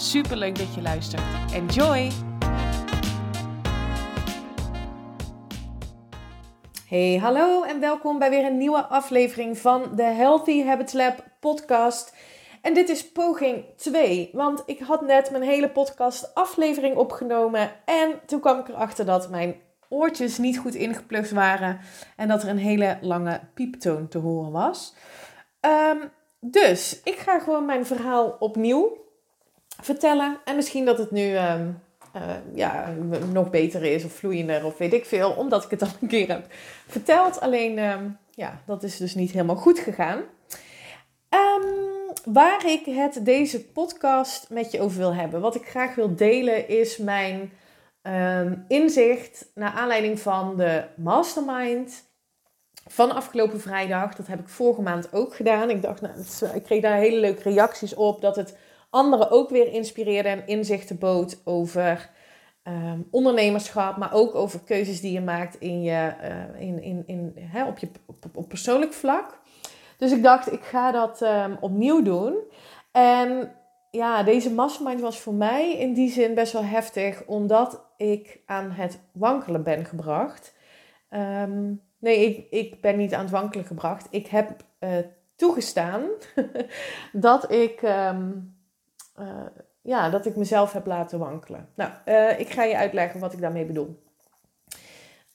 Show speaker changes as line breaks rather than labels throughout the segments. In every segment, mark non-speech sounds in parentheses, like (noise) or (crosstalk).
Super leuk dat je luistert. Enjoy! Hey, hallo en welkom bij weer een nieuwe aflevering van de Healthy Habits Lab podcast. En dit is poging 2, want ik had net mijn hele podcast aflevering opgenomen en toen kwam ik erachter dat mijn oortjes niet goed ingeplukt waren en dat er een hele lange pieptoon te horen was. Ehm, dus ik ga gewoon mijn verhaal opnieuw vertellen. En misschien dat het nu ehm, eh, ja, nog beter is of vloeiender of weet ik veel, omdat ik het al een keer heb verteld. Alleen, ehm, ja, dat is dus niet helemaal goed gegaan. Ehm, waar ik het deze podcast met je over wil hebben, wat ik graag wil delen, is mijn inzicht naar aanleiding van de mastermind van afgelopen vrijdag. Dat heb ik vorige maand ook gedaan. Ik dacht, nou, ik kreeg daar hele leuke reacties op dat het anderen ook weer inspireerde en inzichten bood over um, ondernemerschap, maar ook over keuzes die je maakt in je, uh, in, in, in, hè, op, je, op, persoonlijk vlak. Dus ik dacht, ik ga dat um, opnieuw doen. En ja, deze mastermind was voor mij in die zin best wel heftig, omdat ik aan het wankelen ben gebracht. Um, nee, ik, ik ben niet aan het wankelen gebracht. Ik heb uh, toegestaan (laughs) dat ik uh, ja, dat ik mezelf heb laten wankelen. Nou, uh, ik ga je uitleggen wat ik daarmee bedoel.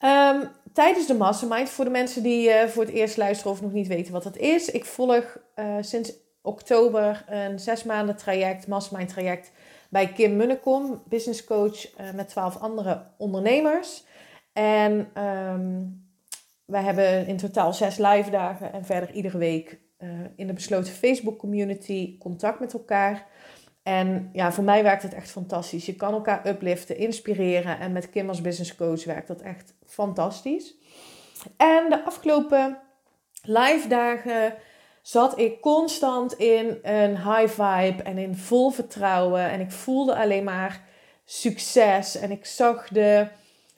Um, tijdens de Mastermind, voor de mensen die uh, voor het eerst luisteren of nog niet weten wat dat is. Ik volg sinds oktober een zes maanden traject, Mastermind traject, bij Kim Munnekom, business coach met twaalf andere ondernemers. En um, wij hebben in totaal zes live dagen en verder iedere week in de besloten Facebook community contact met elkaar. En ja, voor mij werkt het echt fantastisch. Je kan elkaar upliften, inspireren. En met Kim als business coach werkt dat echt fantastisch. En de afgelopen live dagen zat ik constant in een high vibe en in vol vertrouwen. En ik voelde alleen maar succes. En ik zag de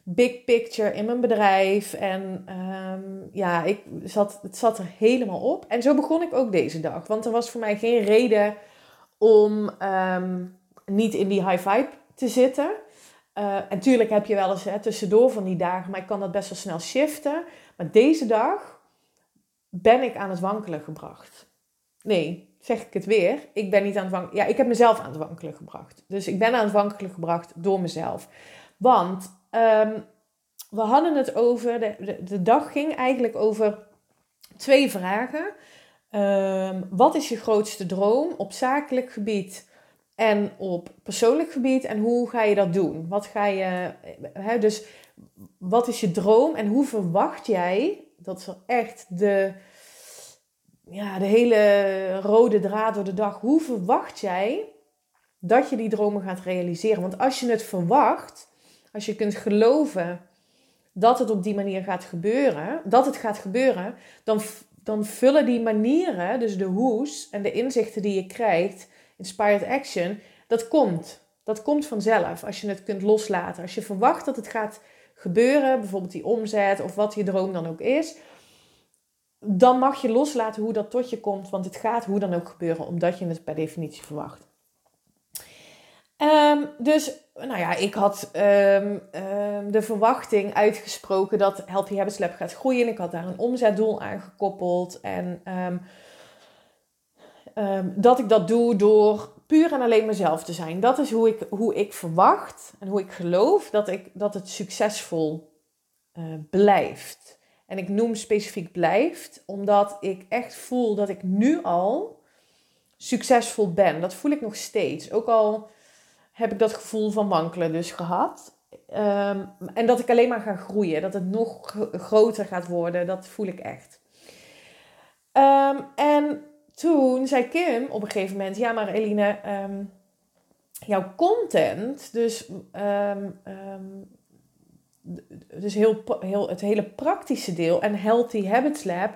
big picture in mijn bedrijf. En um, ja, ik zat, het zat er helemaal op. En zo begon ik ook deze dag. Want er was voor mij geen reden om ehm, niet in die high vibe te zitten. Uh, en natuurlijk heb je wel eens hè, tussendoor van die dagen, maar ik kan dat best wel snel shiften. Maar deze dag ben ik aan het wankelen gebracht. Nee, zeg ik het weer. Ik ben niet aan het wankelen. Ja, ik heb mezelf aan het wankelen gebracht. Dus ik ben aan het wankelen gebracht door mezelf. Want um, we hadden het over, de, de dag ging eigenlijk over twee vragen. Um, wat is je grootste droom op zakelijk gebied en op persoonlijk gebied en hoe ga je dat doen? Wat ga je, hè, dus wat is je droom en hoe verwacht jij, dat is echt de, ja, de hele rode draad door de dag, hoe verwacht jij dat je die dromen gaat realiseren? Want als je het verwacht, als je kunt geloven dat het op die manier gaat gebeuren, dat het gaat gebeuren, dan dan vullen die manieren, dus de hoes en de inzichten die je krijgt, inspired action, dat komt. Dat komt vanzelf als je het kunt loslaten. Als je verwacht dat het gaat gebeuren, bijvoorbeeld die omzet of wat je droom dan ook is, dan mag je loslaten hoe dat tot je komt, want het gaat hoe dan ook gebeuren, omdat je het per definitie verwacht. Um, dus, nou ja, ik had um, um, de verwachting uitgesproken dat Healthy Habits Lab gaat groeien. Ik had daar een omzetdoel aan gekoppeld. En dat ik dat doe door puur en alleen mezelf te zijn. Dat is hoe ik, hoe ik verwacht en hoe ik geloof dat, ik, dat het succesvol uh, blijft. En ik noem specifiek blijft, omdat ik echt voel dat ik nu al succesvol ben. Dat voel ik nog steeds. Ook al heb ik dat gevoel van wankelen dus gehad. Um, en dat ik alleen maar ga groeien, dat het nog groter gaat worden, dat voel ik echt. Um, en toen zei Kim op een gegeven moment: Ja, maar Eline, um, jouw content, dus, ehm, ehm, dus heel, heel, het hele praktische deel en Healthy Habits Lab,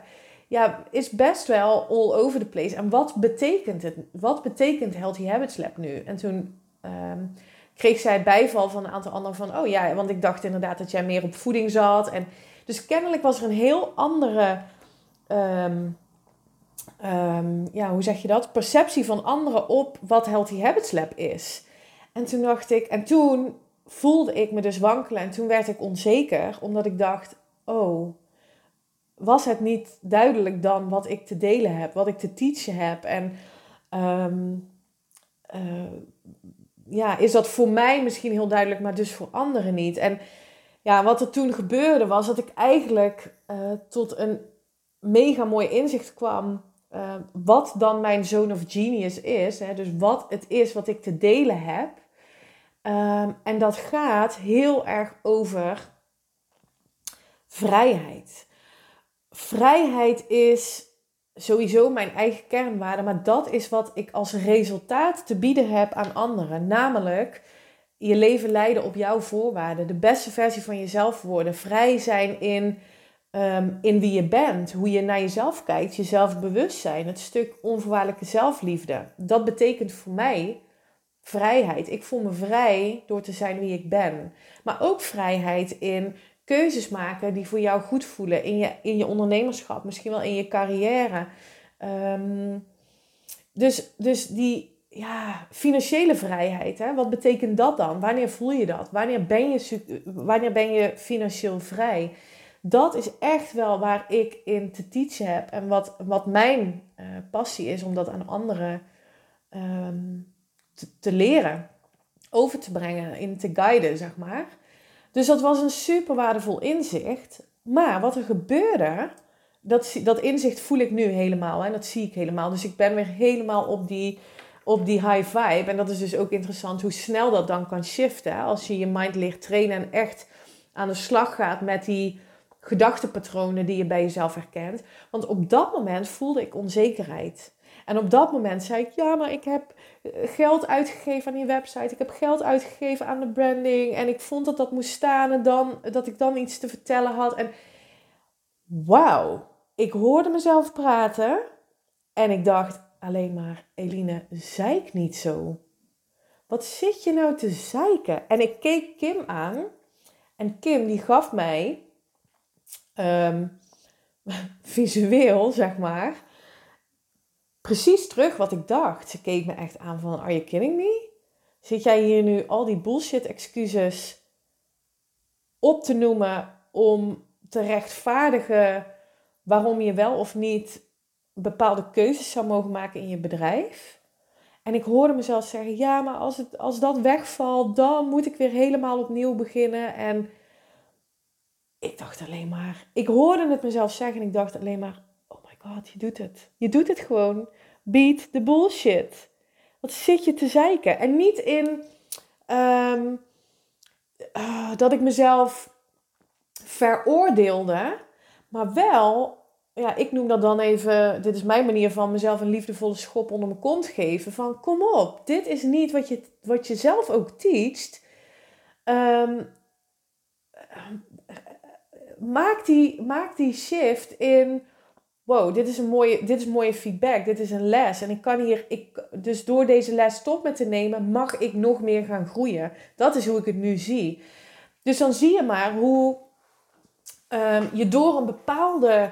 ja, is best wel all over the place. En wat betekent het? Wat betekent Healthy Habits Lab nu? En toen um, kreeg zij bijval van een aantal anderen van, oh ja, want ik dacht inderdaad dat jij meer op voeding zat. En dus kennelijk was er een heel andere, ja, hoe zeg je dat? Perceptie van anderen op wat Healthy Habits Lab is. En toen dacht ik, en toen voelde ik me dus wankelen en toen werd ik onzeker, omdat ik dacht, oh, was het niet duidelijk dan wat ik te delen heb, wat ik te teachen heb? En ehm, eh, ja, is dat voor mij misschien heel duidelijk, maar dus voor anderen niet? En ja, wat er toen gebeurde was dat ik eigenlijk uh, tot een mega mooi inzicht kwam. Uh, wat dan mijn zone of genius is. Hè? Dus wat het is wat ik te delen heb. Ehm, en dat gaat heel erg over vrijheid. Vrijheid is sowieso mijn eigen kernwaarde, maar dat is wat ik als resultaat te bieden heb aan anderen. Namelijk je leven leiden op jouw voorwaarden, de beste versie van jezelf worden, vrij zijn in, ehm, in wie je bent, hoe je naar jezelf kijkt, jezelf bewust zijn, het stuk onvoorwaardelijke zelfliefde. Dat betekent voor mij vrijheid. Ik voel me vrij door te zijn wie ik ben. Maar ook vrijheid in keuzes maken die voor jou goed voelen in je, in je ondernemerschap, misschien wel in je carrière. Ehm, dus, dus die ja, financiële vrijheid, hè? wat betekent dat dan? Wanneer voel je dat? Wanneer ben je, wanneer ben je financieel vrij? Dat is echt wel waar ik in te teachen heb en wat, wat mijn uh, passie is om dat aan anderen um, te, leren, over te brengen, in te guiden, zeg maar. Dus dat was een super waardevol inzicht. Maar wat er gebeurde, dat, dat inzicht voel ik nu helemaal en dat zie ik helemaal. Dus ik ben weer helemaal op die, op die high vibe. En dat is dus ook interessant hoe snel dat dan kan shiften. Als je je mind leert trainen en echt aan de slag gaat met die gedachtepatronen die je bij jezelf herkent. Want op dat moment voelde ik onzekerheid. En op dat moment zei ik, ja, maar ik heb geld uitgegeven aan die website. Ik heb geld uitgegeven aan de branding. En ik vond dat dat moest staan en dan, dat ik dan iets te vertellen had. En wauw, ik hoorde mezelf praten. En ik dacht alleen maar, Eline, zeik niet zo. Wat zit je nou te zeiken? En ik keek Kim aan. En Kim die gaf mij ehm, (laughs) visueel, zeg maar precies terug wat ik dacht. Ze keek me echt aan van, are you kidding me? Zit jij hier nu al die bullshit excuses op te noemen om te rechtvaardigen waarom je wel of niet bepaalde keuzes zou mogen maken in je bedrijf? En ik hoorde mezelf zeggen, ja, maar als, het, als dat wegvalt, dan moet ik weer helemaal opnieuw beginnen. En ik dacht alleen maar, ik hoorde het mezelf zeggen en ik dacht alleen maar, God, je doet het. Je doet het gewoon. Beat the bullshit. Wat zit je te zeiken? En niet in ehm, ah, dat ik mezelf veroordeelde, maar wel, ja, ik noem dat dan even, dit is mijn manier van mezelf een liefdevolle schop onder mijn kont geven. Van kom op, dit is niet wat je, wat je zelf ook teacht. Um, maak, die, maak die shift in dit is een mooie, dit is mooie feedback, dit is een les. En ik kan hier, ik, dus door deze les stop met te nemen, mag ik nog meer gaan groeien. Dat is hoe ik het nu zie. Dus dan zie je maar hoe um, je door een bepaalde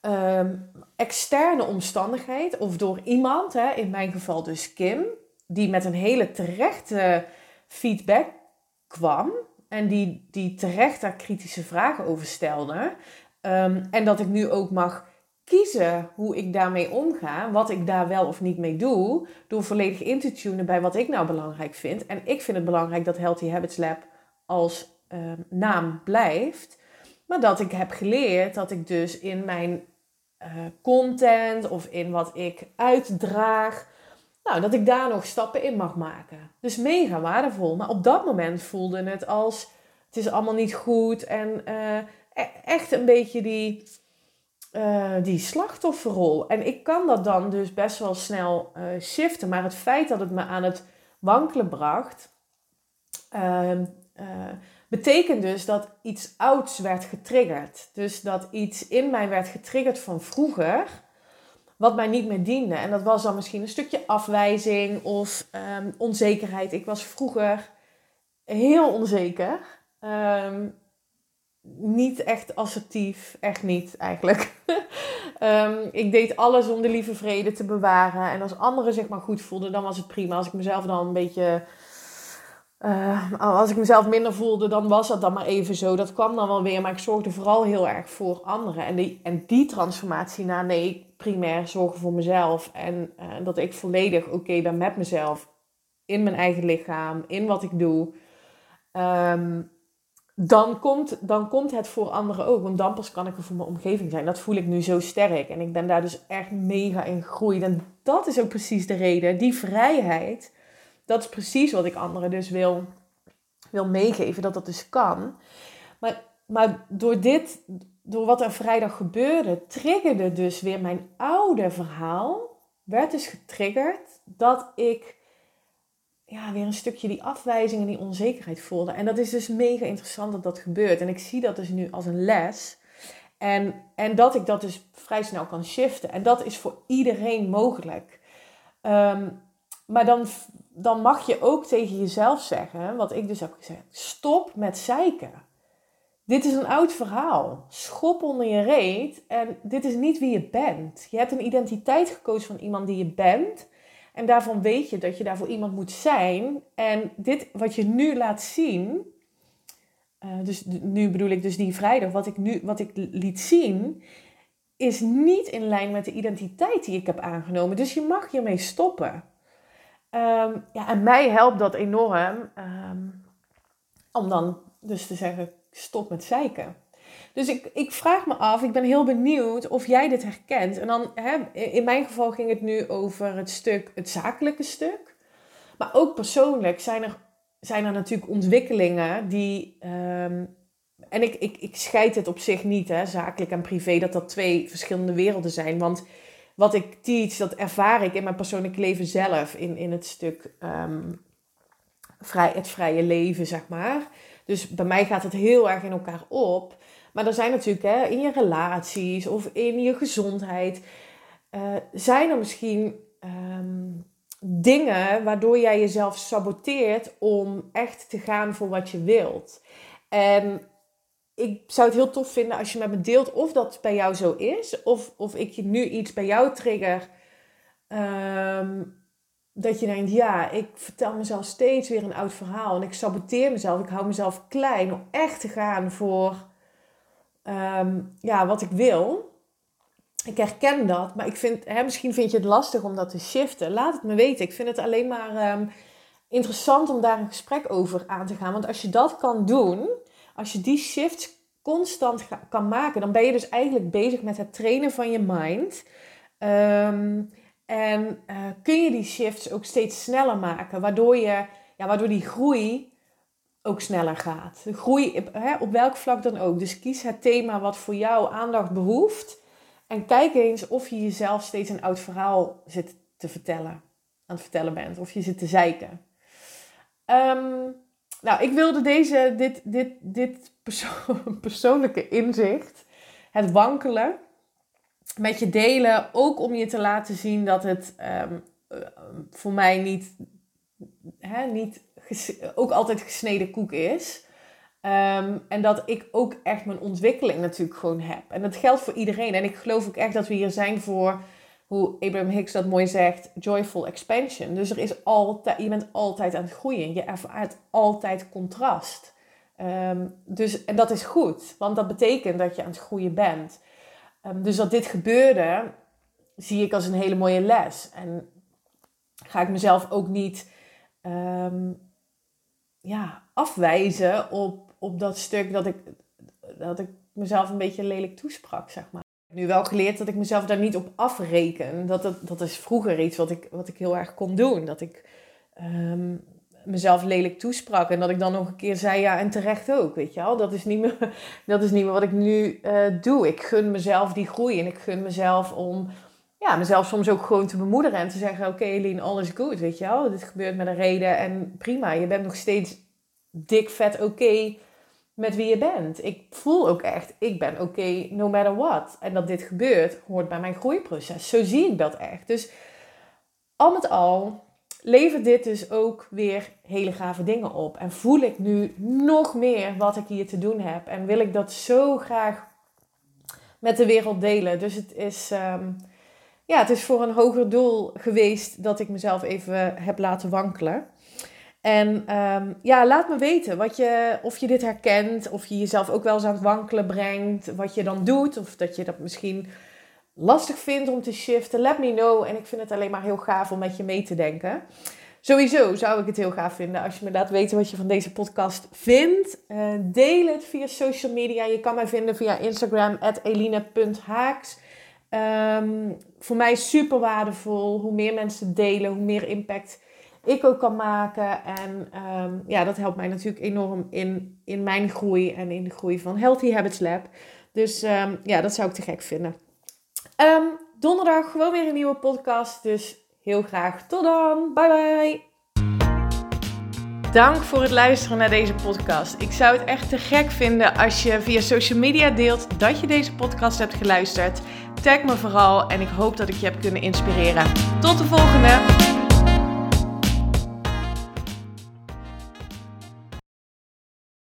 um, externe omstandigheid, of door iemand, hè, in mijn geval dus Kim, die met een hele terechte feedback kwam. En die, die terecht daar kritische vragen over stelde. Um, en dat ik nu ook mag kiezen hoe ik daarmee omga, wat ik daar wel of niet mee doe, door volledig in te tunen bij wat ik nou belangrijk vind. En ik vind het belangrijk dat Healthy Habits Lab als ehm, naam blijft, maar dat ik heb geleerd dat ik dus in mijn uh, content of in wat ik uitdraag, nou, dat ik daar nog stappen in mag maken. Dus mega waardevol. Maar op dat moment voelde het als het is allemaal niet goed en uh, echt een beetje die uh, die slachtofferrol. En ik kan dat dan dus best wel snel uh, shiften. Maar het feit dat het me aan het wankelen bracht, ehm, uh, betekent dus dat iets ouds werd getriggerd. Dus dat iets in mij werd getriggerd van vroeger, wat mij niet meer diende. En dat was dan misschien een stukje afwijzing of um, onzekerheid. Ik was vroeger heel onzeker. Um, niet echt assertief, echt niet eigenlijk. um, (laughs) ik deed alles om de lieve vrede te bewaren. En als anderen zich maar goed voelden, dan was het prima. Als ik mezelf dan een beetje. Uh, als ik mezelf minder voelde, dan was dat dan maar even zo. Dat kwam dan wel weer, maar ik zorgde vooral heel erg voor anderen. En die, en die transformatie naar nee, primair zorgen voor mezelf. En uh, dat ik volledig oké ben met mezelf. In mijn eigen lichaam, in wat ik doe. Um, dan komt, dan komt het voor anderen ook. Want dan pas kan ik er voor mijn omgeving zijn. Dat voel ik nu zo sterk. En ik ben daar dus echt mega in gegroeid. En dat is ook precies de reden. Die vrijheid, dat is precies wat ik anderen dus wil, wil meegeven. Dat dat dus kan. Maar, maar door dit, door wat er vrijdag gebeurde, triggerde dus weer mijn oude verhaal. Werd dus getriggerd dat ik ja, weer een stukje die afwijzing en die onzekerheid voelde. En dat is dus mega interessant dat dat gebeurt. En ik zie dat dus nu als een les. En, en dat ik dat dus vrij snel kan shiften. En dat is voor iedereen mogelijk. Ehm, maar dan, dan mag je ook tegen jezelf zeggen, wat ik dus heb gezegd: stop met zeiken. Dit is een oud verhaal. Schop onder je reet en dit is niet wie je bent. Je hebt een identiteit gekozen van iemand die je bent. En daarvan weet je dat je daarvoor iemand moet zijn. En dit wat je nu laat zien, uh, dus nu bedoel ik dus die vrijdag, wat ik nu wat ik liet zien, is niet in lijn met de identiteit die ik heb aangenomen. Dus je mag hiermee stoppen. Um, ja, en mij helpt dat enorm um, om dan dus te zeggen, stop met zeiken. Dus ik, ik vraag me af, ik ben heel benieuwd of jij dit herkent. En dan, hè, in mijn geval ging het nu over het stuk, het zakelijke stuk. Maar ook persoonlijk zijn er, zijn er natuurlijk ontwikkelingen die. Um, en ik, ik, ik scheid het op zich niet, hè, zakelijk en privé, dat dat twee verschillende werelden zijn. Want wat ik teach, dat ervaar ik in mijn persoonlijke leven zelf, in, in het stuk um, vrij, het vrije leven, zeg maar. Dus bij mij gaat het heel erg in elkaar op. Maar er zijn natuurlijk hè, in je relaties of in je gezondheid, uh, zijn er misschien um, dingen waardoor jij jezelf saboteert om echt te gaan voor wat je wilt. En ik zou het heel tof vinden als je met me deelt of dat bij jou zo is, of, of ik je nu iets bij jou trigger. Um, dat je denkt, ja, ik vertel mezelf steeds weer een oud verhaal en ik saboteer mezelf, ik hou mezelf klein om echt te gaan voor um, ja, wat ik wil. Ik herken dat, maar ik vind, hè, misschien vind je het lastig om dat te shiften. Laat het me weten. Ik vind het alleen maar um, interessant om daar een gesprek over aan te gaan. Want als je dat kan doen, als je die shifts constant kan maken, dan ben je dus eigenlijk bezig met het trainen van je mind. Um, en uh, kun je die shifts ook steeds sneller maken, waardoor, je, ja, waardoor die groei ook sneller gaat. Groei hè, op welk vlak dan ook. Dus kies het thema wat voor jou aandacht behoeft. En kijk eens of je jezelf steeds een oud verhaal zit te vertellen. Aan het vertellen bent. Of je zit te zeiken. Um, nou, ik wilde deze, dit, dit, dit perso (laughs) persoonlijke inzicht, het wankelen, met je delen. Ook om je te laten zien dat het um, voor mij niet, hè, niet ook altijd gesneden koek is. Ehm, en dat ik ook echt mijn ontwikkeling natuurlijk gewoon heb. En dat geldt voor iedereen. En ik geloof ook echt dat we hier zijn voor, hoe Abraham Hicks dat mooi zegt, joyful expansion. Dus er is altijd, je bent altijd aan het groeien. Je ervaart altijd contrast. Ehm, dus, en dat is goed, want dat betekent dat je aan het groeien bent. Um, dus dat dit gebeurde, zie ik als een hele mooie les. En ga ik mezelf ook niet ja, afwijzen op, op dat stuk dat ik, dat ik mezelf een beetje lelijk toesprak, zeg maar. Nu wel geleerd dat ik mezelf daar niet op afreken. Dat, dat, dat is vroeger iets wat ik, wat ik heel erg kon doen. Dat ik um, mezelf lelijk toesprak. En dat ik dan nog een keer zei, ja, en terecht ook, weet je wel. Dat is niet meer, (laughs) dat is niet meer wat ik nu uh, doe. Ik gun mezelf die groei. En ik gun mezelf om ja, mezelf soms ook gewoon te bemoederen en te zeggen: Oké, okay, Eline, alles goed, weet je wel. Dit gebeurt met een reden en prima. Je bent nog steeds dik vet oké met wie je bent. Ik voel ook echt, ik ben oké no matter what. En dat dit gebeurt, hoort bij mijn groeiproces. Zo zie ik dat echt. Dus al met al levert dit dus ook weer hele gave dingen op. En voel ik nu nog meer wat ik hier te doen heb. En wil ik dat zo graag met de wereld delen. Dus het is, um, ja, het is voor een hoger doel geweest dat ik mezelf even heb laten wankelen. En um, ja, laat me weten wat je, of je dit herkent, of je jezelf ook wel eens aan het wankelen brengt, wat je dan doet, of dat je dat misschien lastig vindt om te shiften. Let me know. En ik vind het alleen maar heel gaaf om met je mee te denken. Sowieso zou ik het heel gaaf vinden als je me laat weten wat je van deze podcast vindt. Uh, deel het via social media. Je kan mij vinden via Instagram, eline.haaks. Um, voor mij super waardevol. Hoe meer mensen delen, hoe meer impact ik ook kan maken. En um, ja, dat helpt mij natuurlijk enorm in, in mijn groei en in de groei van Healthy Habits Lab. Dus um, ja, dat zou ik te gek vinden. Donderdag gewoon weer een nieuwe podcast. Dus heel graag tot dan. Bye bye. Dank voor het luisteren naar deze podcast. Ik zou het echt te gek vinden als je via social media deelt dat je deze podcast hebt geluisterd. Tag me vooral en ik hoop dat ik je heb kunnen inspireren. Tot de volgende!